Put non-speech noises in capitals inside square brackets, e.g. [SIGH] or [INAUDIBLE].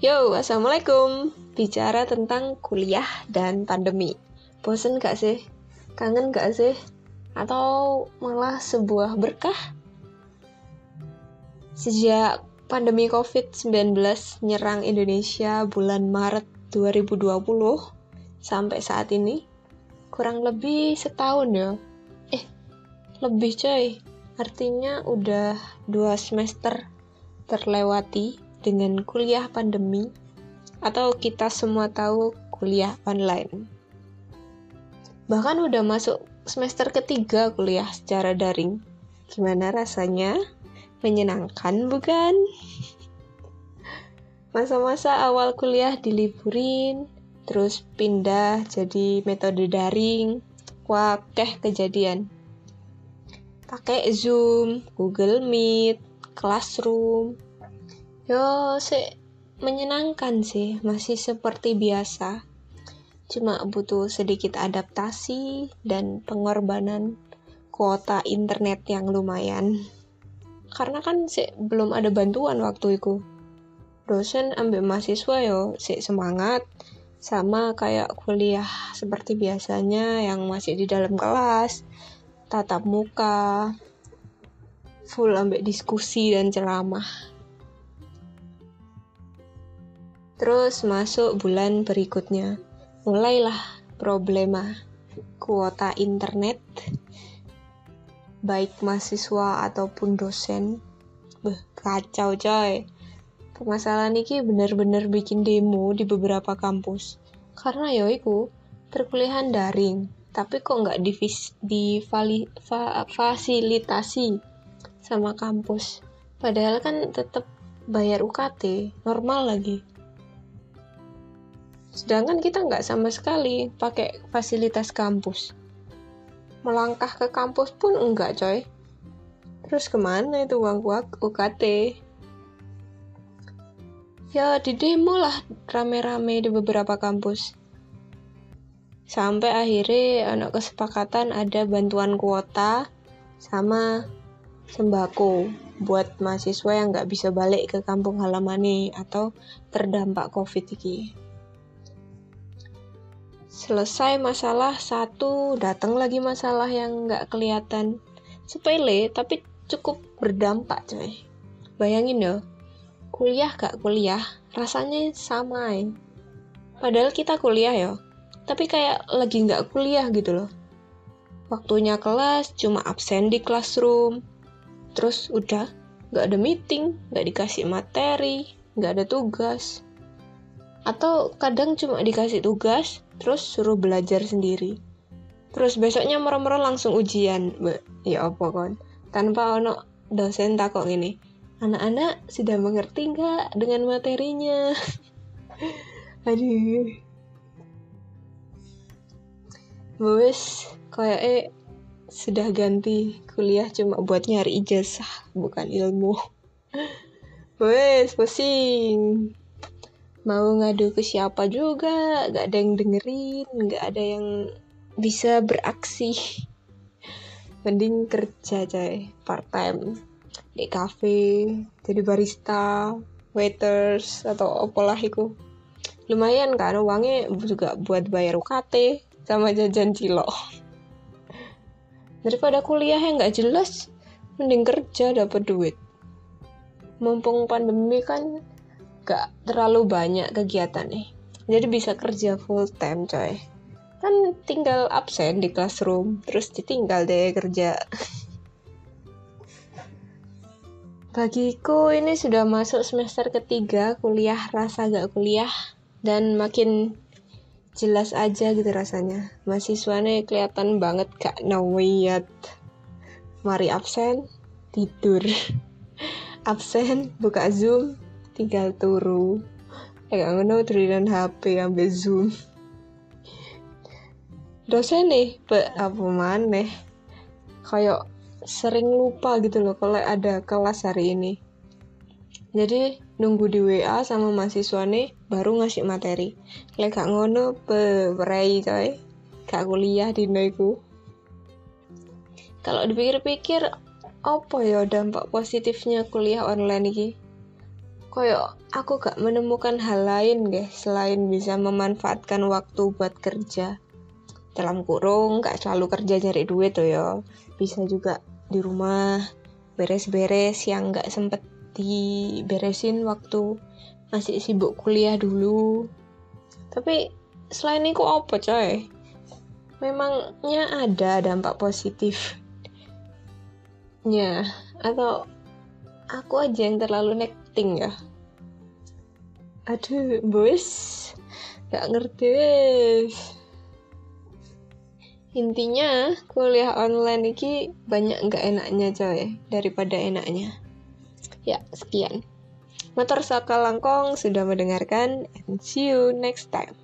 Yo, Assalamualaikum Bicara tentang kuliah dan pandemi Bosen gak sih? Kangen gak sih? Atau malah sebuah berkah? Sejak pandemi COVID-19 nyerang Indonesia bulan Maret 2020 sampai saat ini, kurang lebih setahun ya. Eh, lebih coy. Artinya udah dua semester terlewati dengan kuliah pandemi atau kita semua tahu kuliah online. Bahkan udah masuk semester ketiga kuliah secara daring. Gimana rasanya? Menyenangkan bukan? Masa-masa awal kuliah diliburin, terus pindah jadi metode daring. Wakeh kejadian. Pakai Zoom, Google Meet, Classroom, Yo, sih menyenangkan sih, masih seperti biasa. Cuma butuh sedikit adaptasi dan pengorbanan kuota internet yang lumayan. Karena kan sih belum ada bantuan waktu itu. Dosen ambil mahasiswa yo, sih semangat sama kayak kuliah seperti biasanya yang masih di dalam kelas, tatap muka, full ambil diskusi dan ceramah. Terus masuk bulan berikutnya. Mulailah problema kuota internet baik mahasiswa ataupun dosen. Beh, kacau coy. Permasalahan ini bener-bener bikin demo di beberapa kampus. Karena ya perkuliahan daring, tapi kok nggak di fa, sama kampus. Padahal kan tetap bayar UKT, normal lagi. Sedangkan kita nggak sama sekali pakai fasilitas kampus. Melangkah ke kampus pun enggak coy. Terus ke mana itu uang UKT? Ya di demo lah rame-rame di beberapa kampus. Sampai akhirnya anak kesepakatan ada bantuan kuota sama sembako buat mahasiswa yang nggak bisa balik ke kampung halaman nih atau terdampak covid ini selesai masalah satu datang lagi masalah yang nggak kelihatan. Sepele tapi cukup berdampak coy. Bayangin ya kuliah gak kuliah rasanya sama ya. padahal kita kuliah ya tapi kayak lagi nggak kuliah gitu loh. Waktunya kelas cuma absen di classroom. Terus udah nggak ada meeting nggak dikasih materi nggak ada tugas. Atau kadang cuma dikasih tugas terus suruh belajar sendiri. Terus besoknya merem-merem langsung ujian ya apa kon? Tanpa ono dosen takok ini anak-anak sudah mengerti nggak dengan materinya? [LAUGHS] Aduh. Wes, kayak eh sudah ganti kuliah cuma buat nyari ijazah, bukan ilmu. [LAUGHS] Wes, pusing mau ngadu ke siapa juga gak ada yang dengerin gak ada yang bisa beraksi. Mending kerja coy part time di cafe jadi barista waiters atau apalah itu. Lumayan kan uangnya juga buat bayar UKT sama jajan cilok. Daripada kuliah yang nggak jelas mending kerja dapat duit. Mumpung pandemi kan gak terlalu banyak kegiatan nih. Jadi bisa kerja full time coy. Kan tinggal absen di classroom terus ditinggal deh kerja. [LAUGHS] Bagiku ini sudah masuk semester ketiga kuliah rasa gak kuliah dan makin jelas aja gitu rasanya. Mahasiswanya kelihatan banget gak nawiyat mari absen tidur. [LAUGHS] Absen buka zoom tinggal turu. Kayak ngono turunan HP ambil zoom. Dosen nih pe apa maneh? Kayak sering lupa gitu loh kalau ada kelas hari ini. Jadi nunggu di WA sama mahasiswa nih baru ngasih materi. Lek gak ngono pe berai coy. Gak kuliah di noiku kalau dipikir-pikir apa ya dampak positifnya kuliah online ini koyo aku gak menemukan hal lain deh selain bisa memanfaatkan waktu buat kerja. Dalam kurung gak selalu kerja cari duit tuh ya bisa juga di rumah beres-beres yang gak sempet diberesin waktu masih sibuk kuliah dulu. Tapi selain itu apa coy? Memangnya ada dampak positifnya? Atau aku aja yang terlalu nekting ya? Aduh bos gak ngerti intinya kuliah online ini banyak nggak enaknya coy daripada enaknya. Ya sekian. Motor Saka Langkong sudah mendengarkan and see you next time